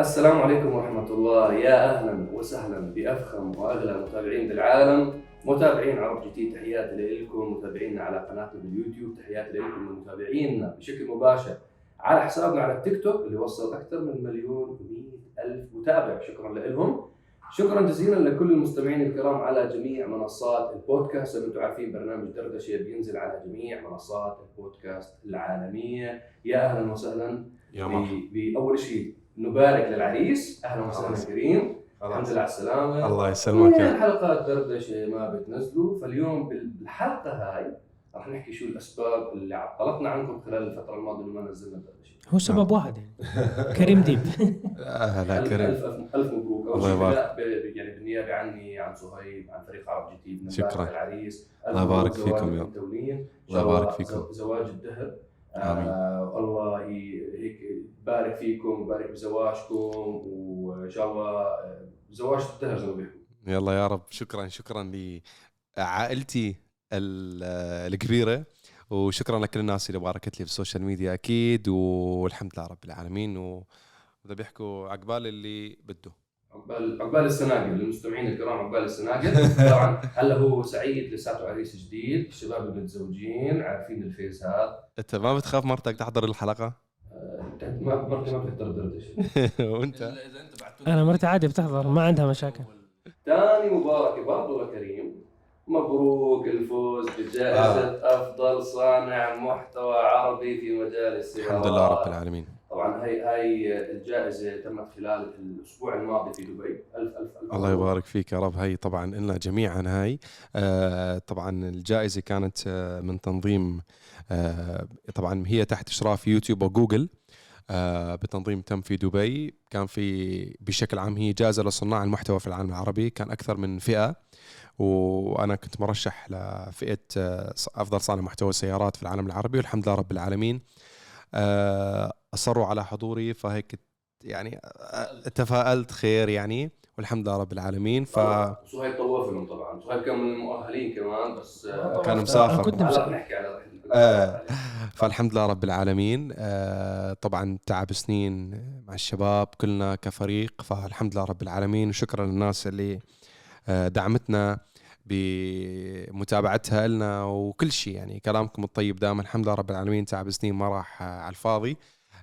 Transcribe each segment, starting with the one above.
السلام عليكم ورحمة الله. يا أهلا وسهلا بأفخم وأغلى متابعين بالعالم. متابعين عرب GT تحياتي لكم. متابعينا على قناتنا باليوتيوب تحياتي لكم. من متابعينا بشكل مباشر على حسابنا على التيك توك اللي وصل أكثر من مليون و ألف متابع. شكرا لهم شكرا جزيلا لكل المستمعين الكرام على جميع منصات البودكاست. زي ما أنتم عارفين برنامج دردشة بينزل على جميع منصات البودكاست العالمية. يا أهلا وسهلا يا مرحبا. بأول شيء نبارك للعريس. أهلا وسهلا. كريم. الحمد. لله على السلامة. الله يسلمك من يا الحلقات دردشة ما بتنزلوا. فاليوم بالحلقة هاي راح نحكي شو الأسباب اللي عطلتنا عنكم خلال الفترة الماضية إنه ما نزلنا دردشة. هو سبب واحد يعني. كريم ديب. أهلا ألف, كريم. ألف, ألف, ألف مبروك. الله شيء يبارك. يعني بالنيابة عني عن صهيب عن فريق عرب بنبارك شكراً. العريس. الله يبارك فيكم يا- الله يبارك فيكم. زواج الدهر آمين. آه الله هيك يبارك فيكم ويبارك بزواجكم وإن شاء الله آه، زواج الدهر زي ما بيحكوا يلا يا رب. شكرا شكرا لعائلتي ال- الكبيرة وشكرا لكل الناس اللي باركت لي في ال social media أكيد والحمد لله رب العالمين. وإذا بيحكوا عقبال اللي بده. عقبال عقبال السناقل للمستمعين الكرام عقبال السناقل. طبعا هلا هو سعيد لساته عريس جديد الشباب المتزوجين عارفين ال phase هذا. انت ما بتخاف مرتك تحضر الحلقة؟ آه، ما مرتي ما بتقدر دردش وانت؟ أنا مرتي عادي بتحضر ما عندها مشاكل. ثاني مباركة برضو لكريم مبروك الفوز بجائزة أفضل صانع محتوى عربي في مجال السيارات. الحمد لله رب العالمين. طبعا هي هاي الجائزة تمت خلال الأسبوع الماضي في دبي. ألف ألف ألف الله يبارك فيك يا رب. هي طبعا لنا جميعا هاي. آه طبعا الجائزة كانت آه من تنظيم آه طبعا هي تحت إشراف يوتيوب وجوجل بتنظيم تم في دبي. كان في بشكل عام هي جائزة لصناع المحتوى في العالم العربي. كان أكثر من فئة. وأنا كنت مرشح لفئة أفضل صانع محتوى سيارات في العالم العربي. والحمد لله رب العالمين. آه أصروا على حضوري فهيك يعني آه، تفائلت خير يعني والحمد لله رب العالمين ف صهيب طوف لهم طبعا. صهيب كان من المؤهلين كمان بس آه، كان مسافر. كنت بنحكي على رحلة آه. فالحمد لله رب العالمين. آه طبعا تعب سنين مع الشباب كلنا كفريق فالحمد لله رب العالمين وشكرا للناس اللي آه دعمتنا. بمتابعتها لنا وكل شيء. يعني كلامكم الطيب دائما. الحمد لله رب العالمين. تعب سنين ما راح آه، على الفاضي.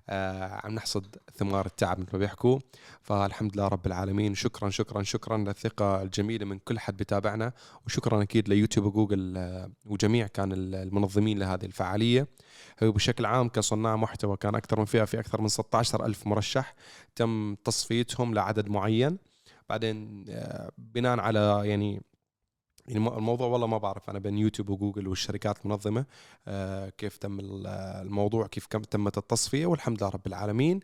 آه عم نحصد ثمار التعب مثل ما بيحكوا. فالحمد لله رب العالمين. شكرا شكرا شكرا للثقة الجميلة من كل حد بتابعنا وشكرا أكيد ليوتيوب وجوجل آه، وجميع كان المنظمين لهذه الفعالية. هو بشكل عام كصناع محتوى كان أكثر من فئة في أكثر من 16 ألف مرشح تم تصفيتهم لعدد معين. بعدين آه، بناء على يعني الموضوع والله ما بعرف أنا بين يوتيوب وجوجل والشركات المنظمة آه، كيف تم ال- الموضوع كيف كم تمت التصفية والحمد لله رب العالمين.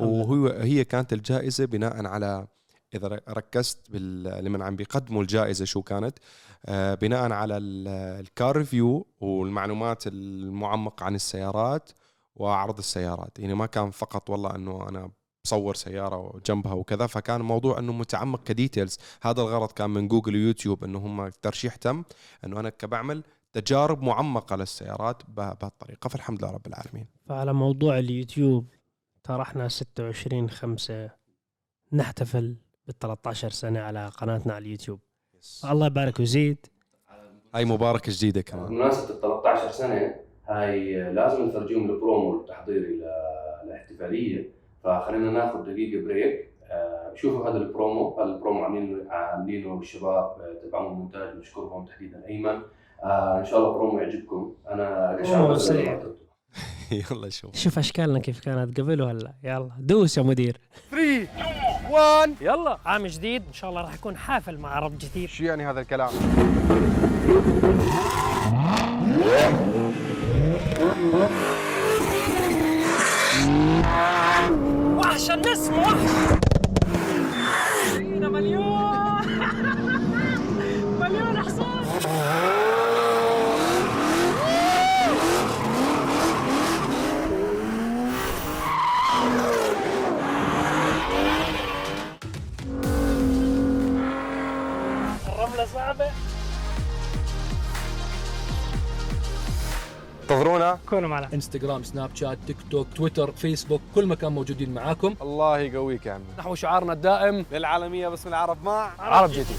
وهو هي كانت الجائزة بناء على إذا ركزت لمن عم بيقدموا الجائزة شو كانت آه، بناء على ال- ال car review والمعلومات المعمقة عن السيارات وعرض السيارات. يعني ما كان فقط والله إنه أنا بصور سيارة وجنبها وكذا فكان الموضوع إنه متعمق ك details. هذا الغرض كان من جوجل ويوتيوب إنه هم الترشيح تم إنه أنا كبعمل تجارب معمقة للسيارات به- بهالطريقة. فالحمد لله رب العالمين. فعلى موضوع اليوتيوب ترى إحنا 26 5 نحتفل بال 13 سنة على قناتنا على اليوتيوب. الله يبارك ويزيد. هاي مباركة جديدة كمان. بمناسبة ال 13 سنة هاي لازم نفرجيهم البرومو التحضيري ل- للاحتفالية. فخلينا ناخذ دقيقة break آه، شوفوا هذا البرومو. هذا البرومو عاملينه عاملينه الشباب آه، تبعون المونتاج نشكرهم تحديدا أيمن. آه، إن شاء الله برومو يعجبكم. أنا قشعر سريع. يلا شوف. شوف أشكالنا كيف كانت قبل وهلا. يلا دوس يا مدير. 3 1 يلا. عام جديد. إن شاء الله راح يكون حافل مع عرب جديد. شو يعني هذا الكلام؟ معنا. انستغرام سناب شات تيك توك تويتر فيسبوك كل مكان موجودين معاكم. الله يقويك يا عمي. نحو شعارنا الدائم. للعالمية باسم العرب مع عرب GT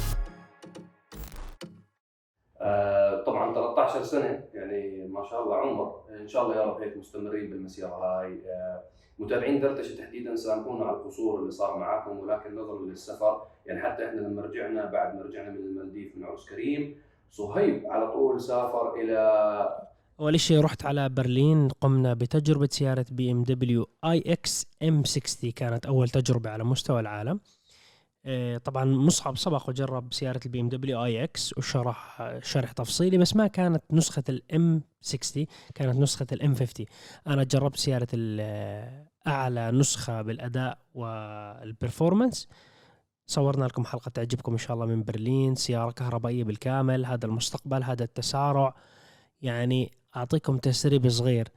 آه، طبعا 13 سنة يعني ما شاء الله عمر. إن شاء الله يا رب هيك مستمرين بالمسيرة هاي. آه، متابعين دردشة تحديدا سامحونا على القصور اللي صار معاكم ولكن نظرا للسفر. يعني حتى إحنا لما رجعنا بعد ما رجعنا من المالديف من عرس كريم صهيب على طول سافر إلى أول شيء رحت على برلين قمنا بتجربة سيارة BMW iX M 60 كانت أول تجربة على مستوى العالم. آه، طبعا مصعب سبق وجرب سيارة ال BMW iX وشرح شرح تفصيلي بس ما كانت نسخة ال M 60 كانت نسخة ال M 50 أنا جربت سيارة ال- أعلى نسخة بالأداء وال performance صورنا لكم حلقة تعجبكم إن شاء الله من برلين سيارة كهربائية بالكامل هذا المستقبل هذا التسارع. يعني أعطيكم تسريب صغير.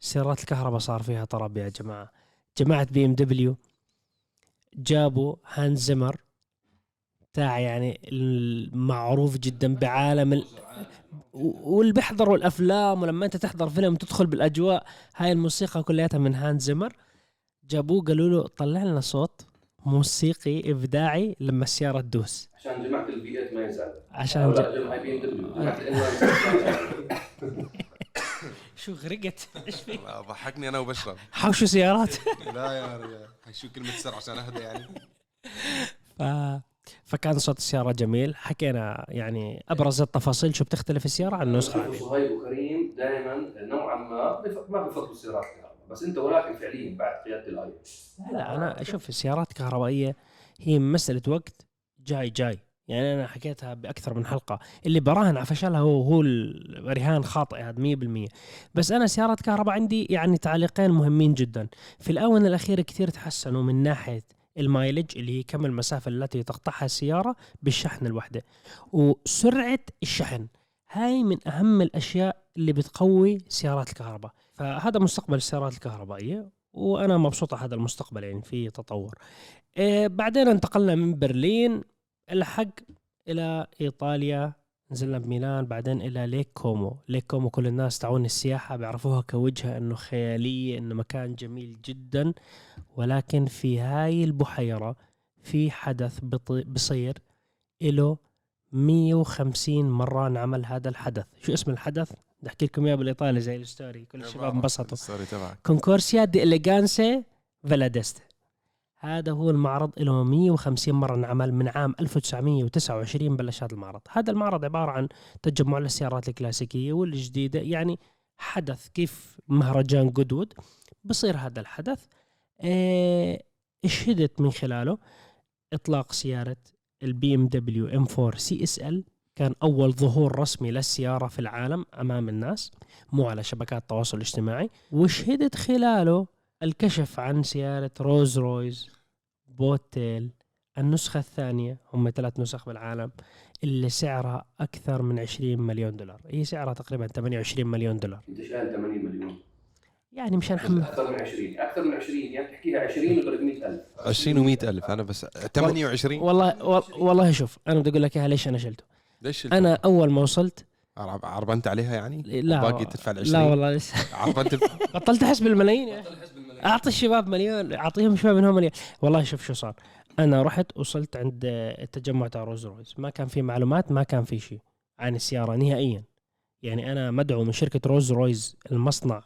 سيارات الكهرباء صار فيها طرب يا جماعة. جماعة BMW جابوا هانز زمر بتاع يعني المعروف جدا بعالم ال... واللي بيحضروا الافلام ولما أنت تحضر فيلم تدخل بالأجواء هاي الموسيقى كلياتها من هانز زمر جابوه قالوا له طلع لنا صوت موسيقي إبداعي لما السيارة تدوس. عشان جماعة ال V8 ما يزعل عشان جماعة بي إم دبليو. شو غرقت؟ إيش في؟ ضحكني أنا وبشرب حوشوا سيارات. لا يا رجال شو كلمة سر عشان أهدى يعني. ف... فكان صوت السيارة جميل. حكينا يعني أبرز التفاصيل. شو بتختلف السيارة؟ عن النسخة هذه صهيب وكريم دائما نوعا ما ما بفضلوا السيارات الكهرباء بس أنت ولكن فعليا بعد قيادة الأي لا أنا أشوف السيارات الكهربائية هي مسألة وقت. جاي جاي. يعني أنا حكيتها بأكثر من حلقة. اللي براهن على فشلها هو هو الرهان خاطئ هذا 100% بس أنا سيارات كهرباء عندي يعني تعليقين مهمين جدا. في الآونة الأخيرة كثير تحسنوا من ناحية المايلج اللي هي كم المسافة التي تقطعها السيارة بالشحن الوحدة. وسرعة الشحن هاي من أهم الأشياء اللي بتقوي سيارات الكهرباء. فهذا مستقبل السيارات الكهربائية وأنا مبسوط على هذا المستقبل يعني في تطور. إيه بعدين انتقلنا من برلين الحق إلى إيطاليا نزلنا بميلان بعدين إلى ليك كومو. ليك كومو كل الناس تعون السياحة بيعرفوها كوجهة إنه خيالية إنه مكان جميل جدا. ولكن في هاي البحيرة في حدث بصير له 150 مرة نعمل هذا الحدث. شو اسم الحدث؟ بدي أحكي لكم إياه بالإيطالي زي ال story. كل الشباب انبسطوا. ال story تبعك. Concorso d'Eleganza Villa d'Este هذا هو المعرض له 150 مرة انعمل من عام 1929 بلش هذا المعرض. هذا المعرض عبارة عن تجمع للسيارات الكلاسيكية والجديدة يعني حدث كيف مهرجان جودوود بصير هذا الحدث. شهدت من خلاله؟ إطلاق سيارة البي إم دبليو إم 4 سي إس إل. كان أول ظهور رسمي للسيارة في العالم أمام الناس مو على شبكات التواصل الاجتماعي. وشهدت خلاله؟ الكشف عن سيارة رولز رويس بوتيل. النسخة الثانية هم ثلاث نسخ بالعالم اللي سعرها أكثر من 20 مليون دولار. هي سعرها تقريبا 28 مليون دولار. أنت شايل 80 مليون. يعني مشان حمل أكثر من 20 أكثر من 20 يعني بتحكيها 20 و 300000 20 و100 ألف. أنا بس 28 والله وال- والله شوف أنا بدي أقول لك إياها ليش أنا شلته. ليش أنا أول ما وصلت عرب- عربنت عليها يعني؟ لا باقي تدفع ال 20 لا والله لسه. عربنت بطلت أحس بالملايين يا أخي. أعطي الشباب مليون أعطيهم شوي منهم مليون. والله شوف شو صار. أنا رحت وصلت عند التجمع تاع روز رويز ما كان في معلومات ما كان في شيء عن السيارة نهائيا. يعني أنا مدعو من شركة رولز رويس المصنع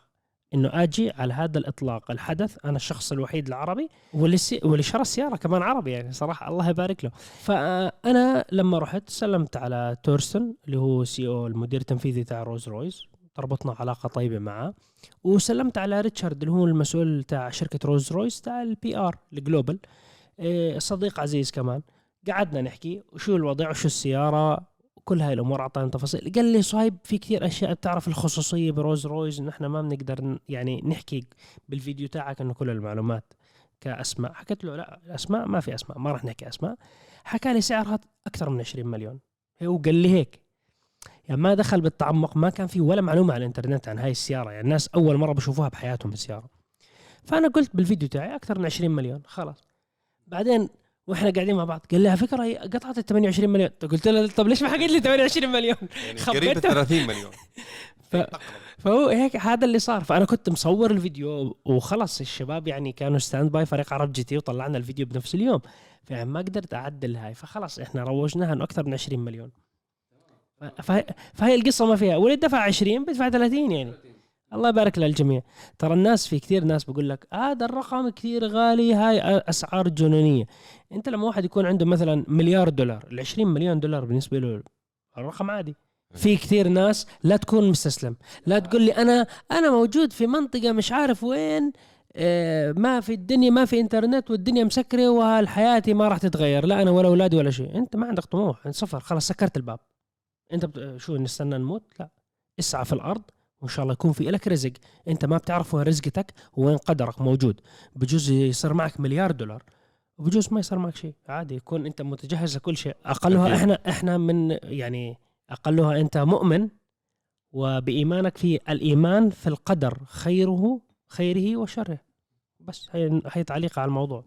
إنه آجي على هذا الإطلاق الحدث. أنا الشخص الوحيد العربي. واللي. واللي شرى السيارة كمان عربي يعني صراحة. الله يبارك له. فانا لما رحت سلمت على تورستون اللي هو CEO المدير التنفيذي تاع رولز رويس تربطنا علاقة طيبة معه. وسلمت على ريتشارد اللي هو المسؤول تاع شركة رولز رويس تاع ال PR ال global صديق عزيز كمان. قعدنا نحكي وشو الوضع وشو السيارة كل هاي الأمور اعطانا تفاصيل. قال لي صهيب في كثير أشياء بتعرف الخصوصية برولز رويس انه إحنا ما بنقدر يعني نحكي بالفيديو تاعك إنه كل المعلومات كأسماء. حكيت له لا الأسماء ما في أسماء ما راح نحكي أسماء. حكى لي سعرها أكثر من 20 مليون. هو قال لي هيك. يعني ما دخل بالتعمق ما كان في ولا معلومة على الإنترنت عن هاي السيارة. يعني الناس أول مرة بشوفوها بحياتهم السياره فأنا قلت بالفيديو تاعي أكثر من 20 مليون خلاص. بعدين وإحنا قاعدين مع بعض قال لي على فكرة هي قطعت ال 28 مليون. قلت له طب ليش ما حكيت لي 28 مليون؟ يعني. قريب ال 30 مليون. ف... فهو هيك هذا اللي صار. فأنا كنت مصور الفيديو وخلص الشباب يعني كانوا standby فريق عرب جي تي وطلعنا الفيديو بنفس اليوم. فيعني ما قدرت أعدل هاي. فخلص إحنا روجناها إنه أكثر من 20 مليون. فهي, فهي القصة ما فيها. واللي دفع 20 بيدفع 30 يعني. الله يبارك للجميع. ترى الناس في كثير ناس بقول لك هذا الرقم كثير غالي هاي أسعار جنونية. أنت لما واحد يكون عنده مثلا مليار دولار ال 20 مليون دولار بالنسبة له الرقم عادي. في كثير ناس لا تكون مستسلم. لا تقول لي أنا أنا موجود في منطقة مش عارف وين آه، ما في الدنيا ما في إنترنت والدنيا مسكرة وحياتي ما راح تتغير. لا أنا ولا أولادي ولا شيء. أنت ما عندك طموح صفر خلاص سكرت الباب. انت بت... شو نستنى نموت؟ لا. اسعى في الأرض وإن شاء الله يكون في لك رزق. انت ما بتعرف وين رزقتك وين قدرك موجود. بجوز يصير معك مليار دولار. وبجوز ما يصير معك شيء. عادي يكون انت متجهز لكل شيء. أقلها أكيد. إحنا إحنا من يعني أقلها انت مؤمن وبإيمانك في الإيمان في القدر خيره خيره وشره. بس هي هي تعليق على الموضوع.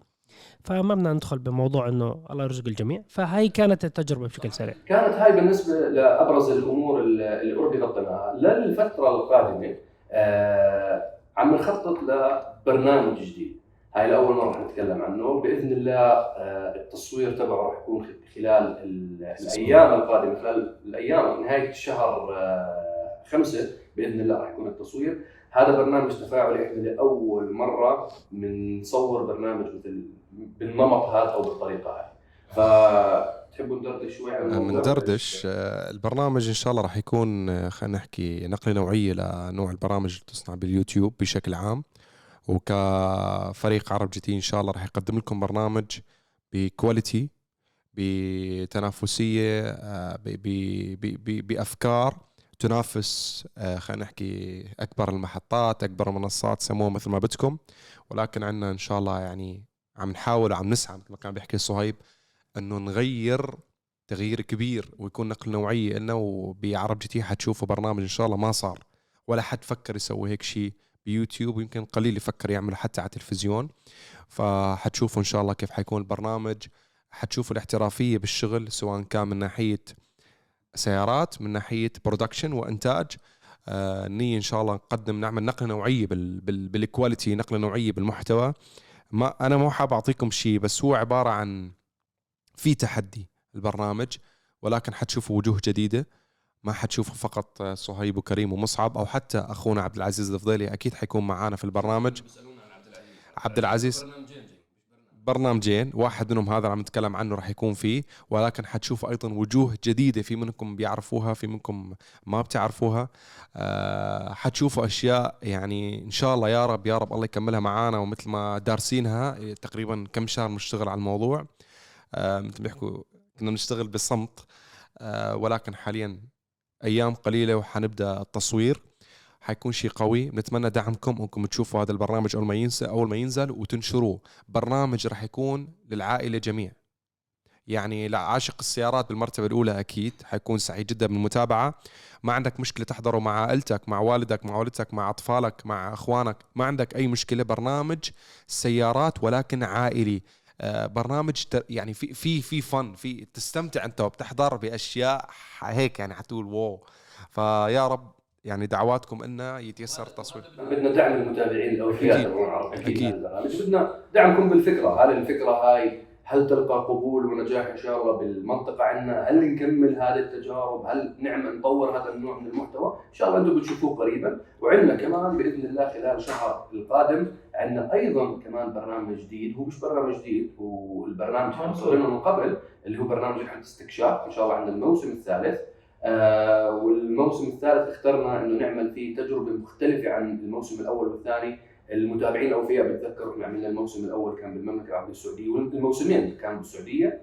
فما بدنا ندخل بموضوع إنه الله يرزق الجميع. فهي كانت التجربة بشكل سريع. كانت هاي بالنسبة لأبرز الأمور اللي اوريدي غطيناها. للفترة القادمة آه عم نخطط لبرنامج جديد. هاي لاول مره رح نتكلم عنه. بإذن الله آه التصوير تبعه رح يكون خلال ال- الأيام القادمة خلال الأيام نهاية الشهر آه خمسة بإذن الله رح يكون التصوير. هذا برنامج تفاعلي إحنا لأول مرة بنصور برنامج مثل بالنمط هذا أو بالطريقة هاي فتحبوا ندردش شوي عن آه، البرنامج إن شاء الله راح يكون آه، خلينا نحكي نقله نوعية لنوع البرامج اللي تصنع باليوتيوب بشكل عام. وكفريق عرب جي تي إن شاء الله راح يقدم لكم برنامج ب quality بتنافسية آه، بأفكار. تنافس آه، خلينا نحكي أكبر المحطات أكبر المنصات سموها مثل ما بدكم. ولكن عندنا إن شاء الله يعني عم نحاول وعم نسعى مثل ما كان بيحكي صهيب إنه نغير تغيير كبير ويكون نقل نوعية لنا وبعرب جي تي حتشوفوا برنامج إن شاء الله ما صار. ولا حد فكر يسوي هيك شيء بيوتيوب ويمكن قليل يفكر يعمله حتى على التلفزيون. فحتشوفوا إن شاء الله كيف حيكون البرنامج. حتشوفوا الاحترافية بالشغل سواء كان من ناحية سيارات من ناحية production وإنتاج. آه، إن شاء الله نقدم نعمل نقلة نوعية بال بال بالكواليتي نقلة نوعية بالمحتوى. ما أنا مو حاب أعطيكم شيء بس هو عبارة عن في تحدي البرنامج ولكن حتشوفوا وجوه جديدة. ما حتشوفوا فقط صهيب وكريم ومصعب أو حتى أخونا عبد العزيز الفضيلي أكيد حيكون معانا في البرنامج. عبد العزيز. برنامجين واحد منهم هذا اللي عم نتكلم عنه راح يكون فيه ولكن حتشوفوا أيضا وجوه جديدة في منكم بيعرفوها في منكم ما بتعرفوها. أه حتشوفوا أشياء يعني إن شاء الله يا رب يا رب الله يكملها معانا ومثل ما دارسينها تقريبا كم شهر نشتغل على الموضوع. أه مثل ما بيحكوا كنا بنشتغل بالصمت أه ولكن حاليا أيام قليلة وحنبدأ التصوير. حيكون شيء قوي. بنتمنى دعمكم انكم تشوفوا هذا البرنامج أول ما ينزل أول ما ينزل وتنشروه. برنامج راح يكون للعائلة جميع. يعني لعاشق السيارات بالمرتبة الأولى أكيد. حيكون سعيد جدا بالمتابعه ما عندك مشكلة تحضره مع عائلتك مع والدك مع والدتك مع أطفالك مع أخوانك. ما عندك أي مشكلة. برنامج سيارات ولكن عائلي. آه، برنامج يعني في في في فن في تستمتع أنت وبتحضر بأشياء هيك يعني حتقول واو. فيا رب يعني دعواتكم إنه يتيسر التصوير بدنا دعم المتابعين الأوفياء. تبعون عرب أكيد. أكيد. البرنامج بدنا دعمكم بالفكرة. هل الفكرة هاي هل تلقى قبول ونجاح إن شاء الله بالمنطقة عندنا؟ هل نكمل هذه التجارب؟ هل نعمل نطور هذا النوع من المحتوى؟ إن شاء الله أنتم بتشوفوه قريبا. وعندنا كمان بإذن الله خلال الشهر القادم عندنا أيضا كمان برنامج جديد. هو مش برنامج جديد هو البرنامج اللي من قبل اللي هو برنامج رحله استكشاف. إن شاء الله عندنا الموسم الثالث. آه والموسم الثالث اخترنا إنه نعمل فيه تجربة مختلفة عن الموسم الأول والثاني. المتابعين الأوفياء بتذكروا إحنا عملنا الموسم الأول كان بالمملكة العربية السعودية والموسمين كانوا بالسعودية.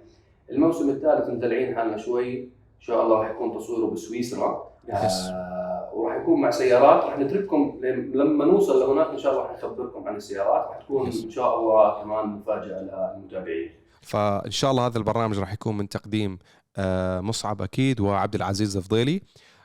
الموسم الثالث مدلعين حالنا شوي. إن شاء الله راح يكون تصويره بسويسرا. يس. آه وراح يكون مع سيارات. راح نترككم لم- لما نوصل لهناك إن شاء الله راح نخبركم عن السيارات. راح تكون. إن شاء الله كمان مفاجأة للمتابعين. فإن شاء الله هذا البرنامج راح يكون من تقديم مصعب أكيد وعبد العزيز الفضيلي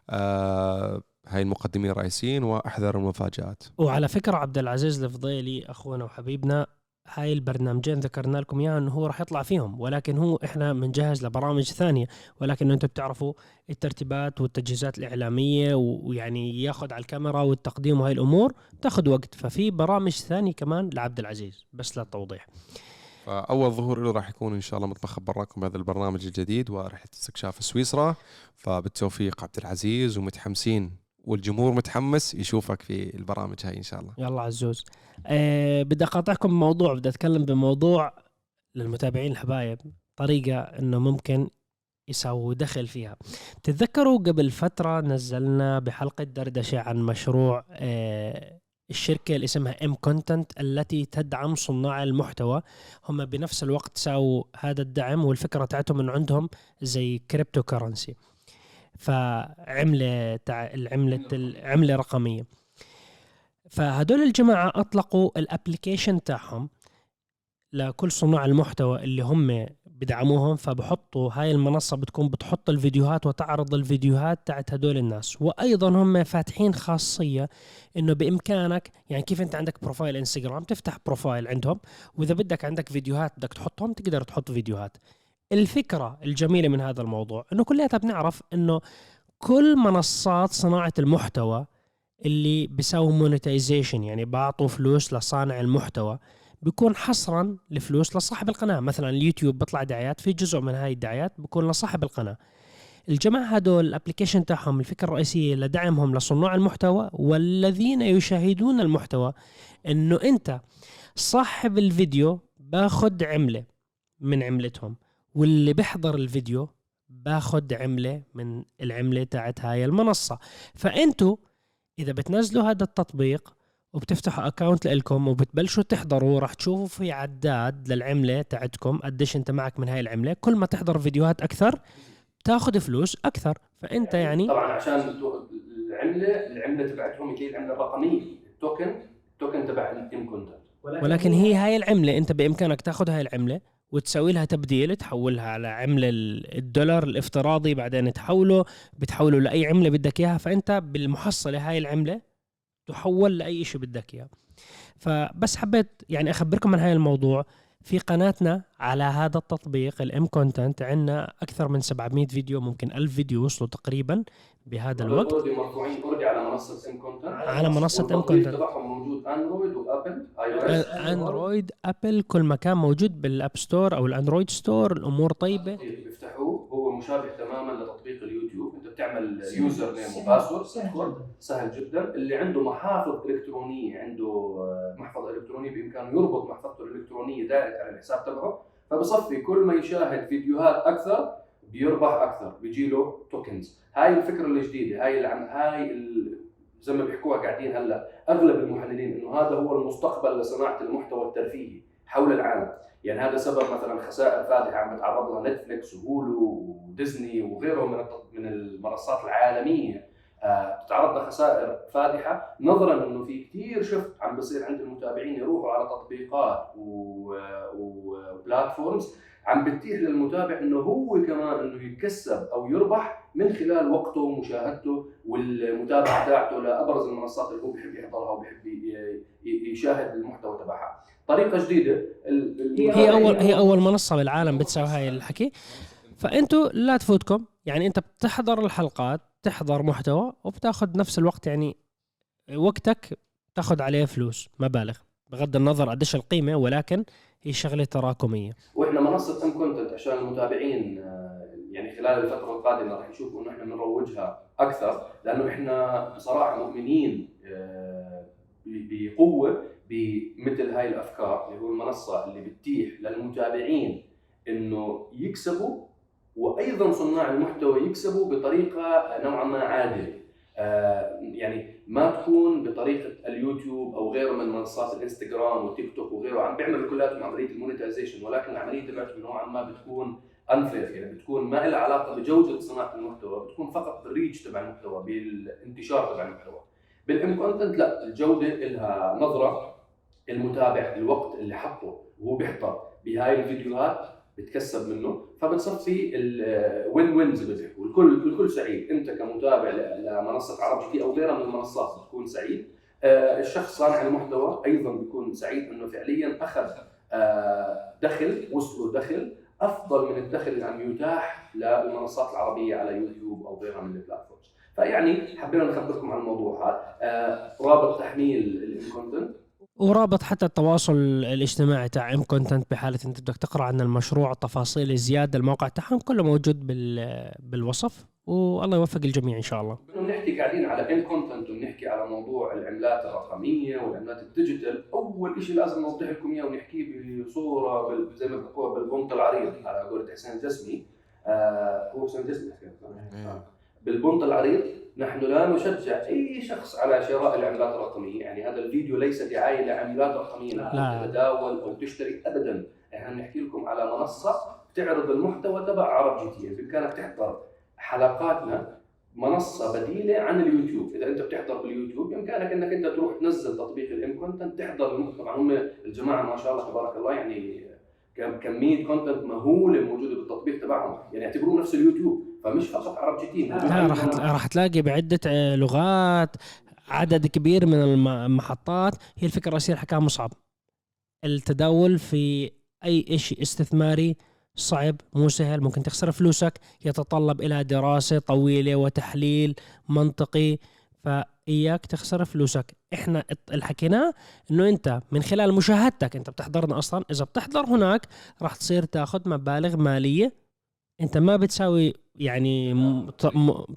آه، هاي المقدمين الرئيسيين وأحذر المفاجآت. وعلى فكرة عبد العزيز الفضيلي أخونا وحبيبنا هاي البرنامجين ذكرنا لكم اياها إنه هو راح يطلع فيهم ولكن هو إحنا بنجهز لبرامج ثانية. ولكن أنتم بتعرفوا الترتيبات والتجهيزات الإعلامية ويعني ياخذ على الكاميرا والتقديم وهاي الأمور تاخذ وقت. ففي برامج ثانية كمان لعبد العزيز بس للتوضيح فأول ظهور له راح يكون إن شاء الله مطبخ براكم بهذا البرنامج الجديد ورحله استكشاف سويسرا. فبالتوفيق عبد العزيز ومتحمسين والجمهور متحمس يشوفك في البرامج هاي إن شاء الله. يلا عزوز. أه بدي أقاطعكم بموضوع بدي أتكلم بموضوع للمتابعين الحبايب طريقة إنه ممكن يساووا دخل فيها. تتذكروا قبل فترة نزلنا بحلقة دردشة عن مشروع آه، الشركة اللي اسمها ام content التي تدعم صناع المحتوى. هم بنفس الوقت ساووا هذا الدعم والفكرة تاعتهم انه عندهم زي cryptocurrency فعملة تاع العملة العملة رقمية. فهدول الجماعة أطلقوا ال application تاعهم لكل صناع المحتوى اللي هم بدعموهم فبحطوا هاي المنصة بتكون بتحط الفيديوهات وتعرض الفيديوهات تاعت هدول الناس. وأيضا هم فاتحين خاصية إنه بإمكانك يعني كيف أنت عندك profile إنستغرام تفتح profile عندهم وإذا بدك عندك فيديوهات بدك تحطهم تقدر تحط فيديوهات. الفكرة الجميلة من هذا الموضوع إنه كلياتها بنعرف إنه كل منصات صناعة المحتوى اللي بيساووا monetization يعني بعطوا فلوس لصانع المحتوى بيكون حصرا لفلوس لصاحب القناة. مثلا اليوتيوب بيطلع دعايات في جزء من هاي الدعايات بيكون لصاحب القناة. الجماعة هدول ال application تاعهم الفكرة الرئيسية لدعمهم لصناع المحتوى والذين يشاهدون المحتوى إنه أنت صاحب الفيديو باخد عملة من عملتهم واللي بيحضر الفيديو باخد عملة من العملة تاعت هاي المنصة. فأنتوا إذا بتنزلوا هذا التطبيق وبتفتحوا account لكم وبتبلشوا تحضروا راح تشوفوا في عداد للعملة تاعتكم قديش أنت معك من هاي العملة. كل ما تحضر فيديوهات أكثر بتاخذ فلوس أكثر. فأنت يعني طبعا عشان العملة العملة تبعتهم هي العمله الرقميه ال token ال token تبع ال MContent ولكن هي هاي العملة أنت بإمكانك تاخذ هاي العملة وتسوي لها تبديل تحولها على عملة ال- الدولار الافتراضي بعدين تحوله بتحوله لأي عملة بدك إياها. فأنت بالمحصلة هاي العملة تحول لأي شيء بدك إياه. فبس حبيت يعني أخبركم عن هاي الموضوع. في قناتنا على هذا التطبيق ال MContent عندنا أكثر من 700 فيديو ممكن 1000 فيديو وصلوا تقريبا. بهذا الوقت. اوريدي مرفوعين اوريدي على منصة ام كونتنت. على منصة M والتطبيق Content. تبعهم موجود أندرويد وأبل iOS أندرويد أبل كل مكان موجود بال App Store أو الأندرويد ستور الأمور طيبة. بيفتحوه هو مشابه تماما لتطبيق اليوتيوب. أنت بتعمل username و password سهل. جدا. اللي عنده محافظ الكترونيه عنده آه، محفظة الكترونيه بإمكانه يربط محفظته الإلكترونية direct على الحساب تبعه. فبصفي كل ما يشاهد فيديوهات أكثر بيربح أكثر بيجي له توكنز هاي الفكرة الجديدة هاي اللي عم هاي. زي ما بيحكوها قاعدين هلأ أغلب المحللين إنه هذا هو المستقبل لصناعة المحتوى الترفيهي حول العالم يعني هذا سبب مثلا خسائر فادحة عم بتعرض لها نتفلكس وهولو وديزني وغيرهم من من المنصات العالمية آه، بتتعرض لخسائر فادحة. نظرا إنه في كثير شفت عم بصير عند المتابعين يروحوا على تطبيقات و- وبلاتفورمز عم بتتيح للمتابع إنه هو كمان إنه يتكسب أو يربح من خلال وقته ومشاهدته والمتابعة تاعته لأبرز المنصات اللي هو بيحب يحضرها ي- يشاهد المحتوى تبعها. طريقة جديدة. هي أول هي أول منصة بالعالم بتسوي هاي الحكي. فأنتوا لا تفوتكم. يعني أنت بتحضر الحلقات تحضر محتوى وبتاخذ نفس الوقت يعني وقتك تاخذ عليه فلوس مبالغ بغض النظر قديش القيمة ولكن هي شغلة تراكمية. وإحنا منصة MContent عشان المتابعين آه، يعني خلال الفترة القادمة راح يشوفوا إنه إحنا بنروجها أكثر لأنه إحنا بصراحة مؤمنين آه، بقوة بمثل هاي الأفكار اللي هو المنصة اللي بتتيح للمتابعين إنه يكسبوا وأيضا صناع المحتوى يكسبوا بطريقة نوعا ما عادلة. آه، يعني ما تكون بطريقة اليوتيوب أو غيره من منصات الإنستغرام والتيك توك وغيره عم بيعملوا كلياتهم عمليه ال monetization ولكن العملية تبعتهم نوعا ما بتكون unfair يعني بتكون ما لها علاقة بجودة صناعة المحتوى بتكون فقط بال reach تبع المحتوى بالانتشار تبع المحتوى. بال MContent لا الجودة لها نظرة المتابع الوقت اللي حطه وهو بيحضر. بهاي الفيديوهات بتكسب منه فبتصفي ال win-win زي ما بيحكوا الكل الكل سعيد. انت كمتابع لمنصة عرب جي تي أو غيرها من المنصات بتكون سعيد. آه، الشخص صانع المحتوى أيضا بيكون سعيد إنه فعليا أخذ آه، دخل وصلوا دخل أفضل من الدخل اللي عم يتاح للمنصات العربية على يوتيوب أو غيرها من ال platforms فيعني حبينا نخبركم عن الموضوع هذا. آه، رابط تحميل ال MContent ورابط حتى التواصل الاجتماعي تاع MContent بحالة أنت بدك تقرأ عن المشروع تفاصيل زياده الموقع تاعهم كله موجود بال بالوصف والله يوفق الجميع إن شاء الله. بنحكي قاعدين على MContent وبنحكي على موضوع العملات الرقمية والعملات ال digital. أول شيء لازم نوضح لكم إياه ونحكيه بصورة بال- زي ما بحكوها بالبنط العريض على قولة حسين الجسمي. آه هو حسين الجسمي؟ آه. بالبنط العريض نحن لا نشجع أي شخص على شراء العملات الرقمية، يعني هذا الفيديو ليس دعاية لعملات رقمية لا. تتداول أو تشتري ابدا، إحنا بنحكي لكم على منصة بتعرض المحتوى تبع عرب جي تي، بامكانك تحضر حلقاتنا منصة بديلة عن اليوتيوب، إذا أنت بتحضر باليوتيوب بإمكانك إنك أنت تروح تنزل تطبيق ال MContent تحضر المحتوى، هم الجماعة ما شاء الله تبارك الله يعني كمية content مهولة موجودة بالتطبيق تبعهم، يعني اعتبروه نفس اليوتيوب، فمش فقط عرب جي تي راح راح تلاقي بعدة آه، لغات عدد كبير من الم- المحطات هي الفكرة الرئيسيه اللي حكاها مصعب التداول في أي شيء استثماري صعب مو سهل. ممكن تخسر فلوسك يتطلب إلى دراسة طويلة وتحليل منطقي. فاياك تخسر فلوسك. إحنا اللي حكيناه إنه أنت من خلال مشاهدتك أنت بتحضرنا أصلا. إذا بتحضر هناك راح تصير تاخذ مبالغ مالية. أنت ما بتساوي يعني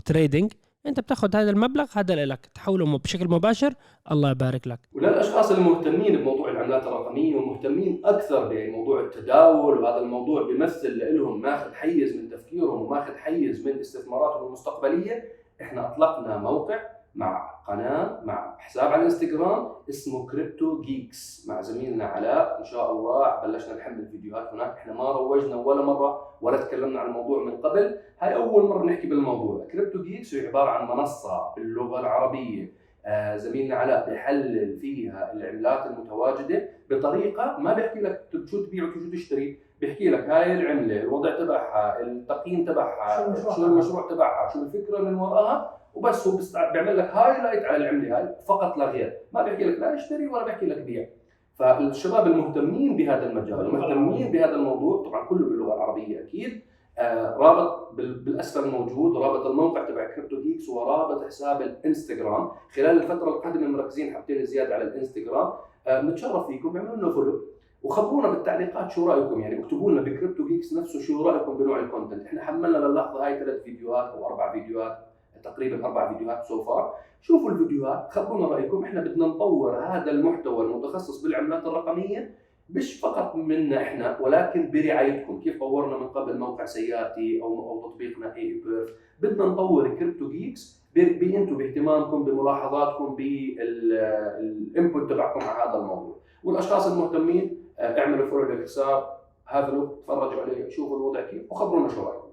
تريدنج أنت بتاخذ هذا المبلغ هذا لك. تحوله بشكل مباشر. الله يبارك لك. وللأشخاص المهتمين بموضوع العملات الرقمية ومهتمين أكثر بموضوع التداول وهذا الموضوع بيمثل لهم ماخذ حيز من تفكيرهم وماخذ حيز من استثماراتهم المستقبلية إحنا أطلقنا موقع مع قناة مع حساب على الانستغرام اسمه Crypto Geeks مع زميلنا علاء إن شاء الله بلشنا نحمل فيديوهات هناك. إحنا ما روجنا ولا مرة ولا تكلمنا عن الموضوع من قبل. هاي أول مرة نحكي بالموضوع. Crypto Geeks هي عبارة عن منصة باللغة العربية. آه، زميلنا علاء بيحلل فيها العملات المتواجدة بطريقة ما بيحكي لك شو تبيع وشو تشتري. بيحكي لك هاي العملة الوضع تبعها التقييم تبعها شو المشروع شو المشروع تبعها شو الفكرة من وراها. وبس هو بيعمل لك highlight على العملة هاي فقط لا غير. ما بيحكي لك لا اشتري ولا بيحكي لك بيع. فالشباب المهتمين بهذا المجال المهتمين بهذا الموضوع طبعا كله باللغة العربية أكيد. آه، رابط بال- بالأسفل موجود رابط الموقع تبع Crypto Geeks ورابط حساب الإنستغرام. خلال الفترة القادمة مركزين حاطين زيادة على الإنستغرام. آه، فيكم اعملوا لنا follow وخبرونا بالتعليقات شو رأيكم يعني اكتبوا لنا ب Crypto Geeks نفسه شو رأيكم بنوع ال content إحنا حملنا للحظة هاي ثلاث فيديوهات أو أربع فيديوهات. تقريبا أربع فيديوهات so far شوفوا الفيديوهات خبرونا رأيكم. إحنا بدنا نطور هذا المحتوى المتخصص بالعملات الرقمية مش فقط منا إحنا ولكن برعايتكم. كيف طورنا من قبل موقع سيارتي أو أو تطبيقنا اي بيرف بدنا نطور Crypto Geeks بانتم باهتمامكم بملاحظاتكم بال input تبعكم على هذا الموضوع. والأشخاص المهتمين آه، اعملوا follow للحساب هذا تفرجوا عليه شوفوا الوضع كيف وخبرونا شو رأيكم.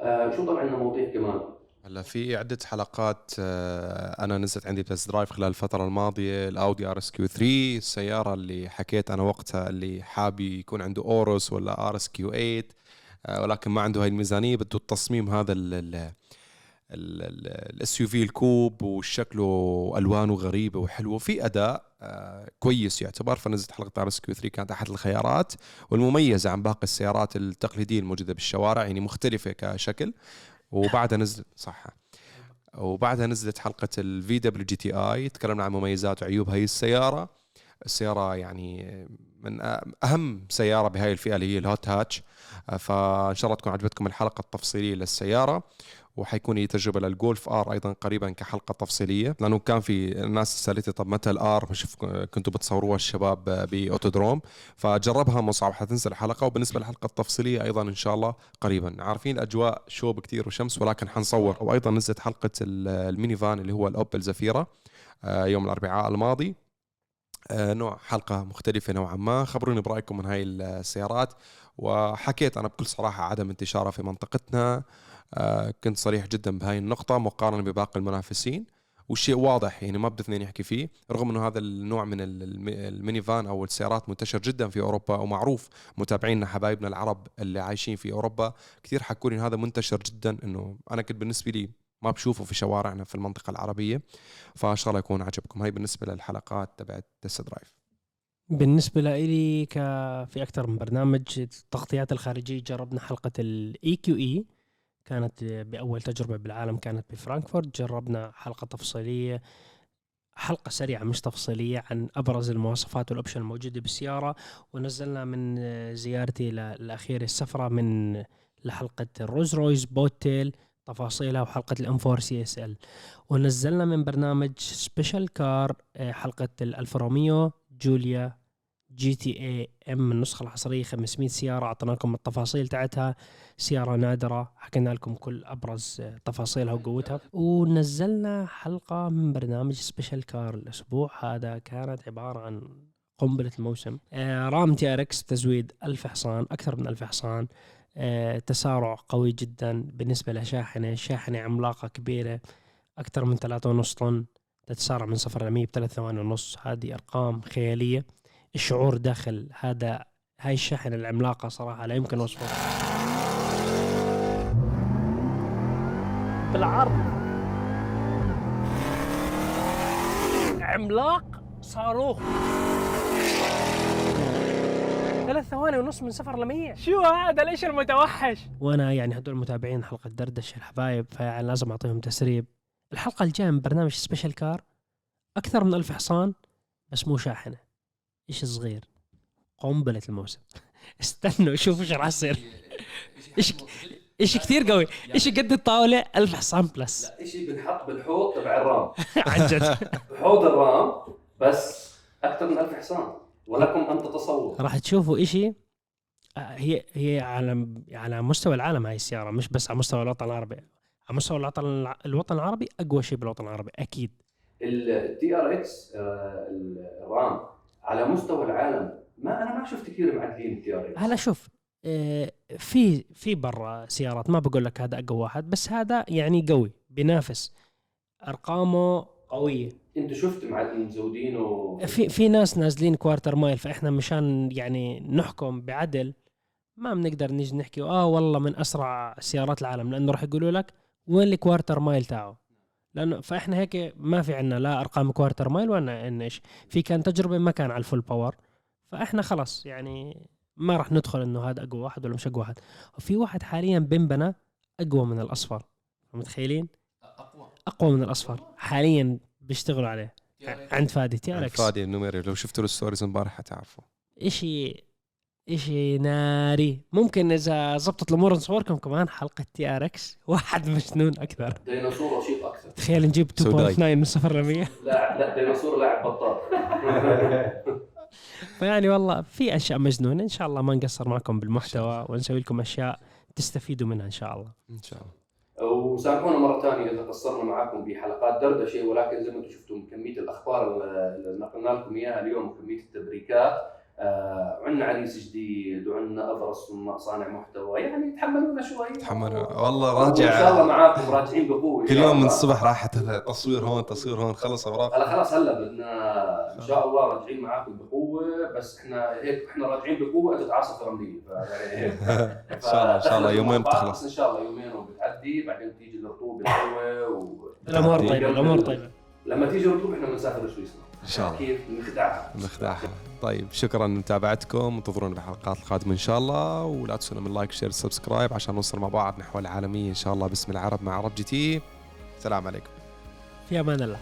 آه، شو طبعا عندنا مواضيع كمان؟ هلا في عدة حلقات آه، أنا نزلت عندي test drive خلال الفترة الماضية الأودي RS Q3 السيارة اللي حكيت أنا وقتها اللي حابي يكون عنده أوروس ولا RS Q8 آه، ولكن ما عنده هاي الميزانية بده التصميم هذا ال ال SUV ال coupe وشكله ألوانه غريبة وحلوة في أداء آه، كويس يعتبر. فنزلت حلقة RS Q3 كانت أحد الخيارات والمميزة عن باقي السيارات التقليدية الموجودة بالشوارع يعني مختلفة كشكل. وبعدها نزلت صح. وبعدها نزلت حلقة الفي دبليو جي تي اي تكلمنا عن مميزات وعيوب هاي السيارة. السيارة يعني من أهم سيارة بهاي الفئة اللي هي ال hot hatch فإن شاء الله تكون عجبتكم الحلقة التفصيلية للسيارة. وحيكون هي تجربه لل Golf R أيضا قريبا كحلقة تفصيلية لأنه كان في ناس سألتني طب متى ال R؟ بشوف كنتوا بتصوروها الشباب ب Autodrome. فجربها مصعب حتنزل الحلقة. وبالنسبة للحلقة التفصيلية أيضا إن شاء الله قريبا. عارفين الأجواء شوب كثير وشمس ولكن حنصور. وأيضا نزلت حلقة ال minivan اللي هو ال Opel Zafira يوم الأربعاء الماضي. نوع حلقة مختلفة نوعا ما. خبروني برأيكم من هاي السيارات. وحكيت أنا بكل صراحة عدم انتشارها في منطقتنا. كنت صريح جدا بهاي النقطة مقارنة بباقي المنافسين والشيء واضح يعني ما بدي اثنين يحكي فيه رغم إنه هذا النوع من ال minivan أو السيارات منتشر جدا في أوروبا ومعروف متابعينا حبايبنا العرب اللي عايشين في أوروبا كثير حكوا لي هذا منتشر جدا إنه أنا كنت بالنسبة لي ما بشوفه في شوارعنا في المنطقة العربية فإن شاء الله يكون عجبكم. هاي بالنسبة للحلقات تبعت test drive بالنسبة لي في أكثر من برنامج التغطيات الخارجية جربنا حلقة ال EQE كانت بأول تجربة بالعالم كانت بفرانكفورت. جربنا حلقة تفصيلية حلقة سريعة مش تفصيلية عن أبرز المواصفات وال option الموجودة بالسيارة ونزلنا من زيارتي الأخيرة السفرة من لحلقة ال Rolls-Royce Boat Tail تفاصيلها وحلقة ال M 4 CSL. ونزلنا من برنامج special car آه، حلقة ال Alfa Romeo Giulia GTAm النسخة الحصرية 500 سيارة أعطيناكم التفاصيل تاعتها. سيارة نادرة حكينا لكم كل أبرز تفاصيلها وقوتها. ونزلنا حلقة من برنامج special car الأسبوع. هذا كانت عبارة عن قنبلة الموسم. آه، RAM TRX تزويد 1000 حصان أكثر من 1000 حصان. آه، تسارع قوي جدا بالنسبة لشاحنة. شاحنة عملاقة كبيرة أكثر من 3.5 طن. تتسارع من صفر ل 100 بثلاث ثواني ونص. هذه أرقام خيالية. الشعور داخل هذا هاي الشاحنة العملاقة صراحة لا يمكن وصفه. بالعرض. عملاق صاروخ. ثلاث ثواني ونص من صفر لمية. شو هذا؟ ليش المتوحش؟ وأنا يعني هدول المتابعين حلقة دردشة الحبايب فيعني لازم أعطيهم تسريب. الحلقة الجاية من برنامج special car أكثر من ألف حصان بس مو شاحنة. إيش صغير قنبلة الموسم استنوا شوفوا إيش راح يصير. إيش إيش كثير قوي. إيش قد الطاولة؟ ألف حصان plus. لا شيء بنحط بالحوض تبع ال RAM. عن جد. بحوض ال RAM بس أكثر من 1000 حصان. ولكم أن تتصوروا. راح تشوفوا إشي آه، هي هي على على مستوى العالم هاي السيارة مش بس على مستوى الوطن العربي. على مستوى الوطن الوطن العربي أقوى شيء بالوطن العربي أكيد. ال TRX ال RAM. على مستوى العالم. ما أنا ما شفت كثير معدلين ال TR هلا شوف آه، في في برا سيارات ما بقول لك هذا أقوى واحد بس هذا يعني قوي بينافس. أرقامه قوية. أنت شفت معدل مزودينه في في ناس نازلين quarter mile فإحنا مشان يعني نحكم بعدل ما بنقدر نيجي نحكي آه والله من أسرع سيارات العالم لأنه راح يقولوا لك وين ال quarter mile تاعه؟ لأنه فإحنا هيك ما في عنا لا أرقام quarter mile ولا عنا إيش في كان تجربة ما كان على ال full power فإحنا خلص يعني ما راح ندخل إنه هذا أقوى واحد ولا مش أقوى واحد. وفي واحد حاليا بنبنى أقوى من الاصفر متخيلين؟ أقوى. أقوى من الاصفر حاليا بيشتغلوا عليه. عند فادي TRX فادي النميري لو شفتوا ال stories امبارح حتعرفوا. إشي اشي ناري ممكن إذا زبطت الأمور نصوركم كمان حلقة TRX واحد مجنون أكثر. ديناصور رشيق أكثر. تخيل نجيب 2.9 سوداي. من صفر ل 100 لاعب لا ديناصور لاعب بطال. فيعني والله في أشياء مجنونة. إن شاء الله ما نقصر معكم بالمحتوى ونسوي لكم أشياء تستفيدوا منها إن شاء الله. إن شاء الله. وسامحونا مرة ثانية إذا قصرنا معاكم بحلقات دردشة ولكن زي ما أنتم شفتوا كمية الأخبار اللي نقلنا لكم إياها اليوم وكميه التبريكات. عندنا عريس جديد وعندنا صناع- صانع محتوى. يعني تحملونا شوي. تحملوا والله ان شاء الله راجع معاكم راجعين بقوة. كل يوم من. الصبح راحت تصوير هون تصوير هون. خلص أوراق. هلا خلاص هلا بدنا إن شاء الله راجعين معاكم بقوة. بس إحنا هيك إحنا راجعين بقوة اجت عاصفه رملية. فيعني هيك. إن شاء الله إن شاء الله يومين بتخلص. إن شاء الله يومين وبتعدي. بعدين تيجي الرطوبة الحلوه. الأمور طيبة الأمور طيبة. لما تيجي الرطوبة إحنا بنسافر سويسرا إن شاء الله. كيف؟ نخدعها مخدعها طيب شكرا لمتابعتكم انتظرونا بالحلقات القادمة إن شاء الله ولا تنسونا من like share subscribe عشان نوصل مع بعض نحو العالمية إن شاء الله باسم العرب مع عرب GT. سلام عليكم. في أمان الله.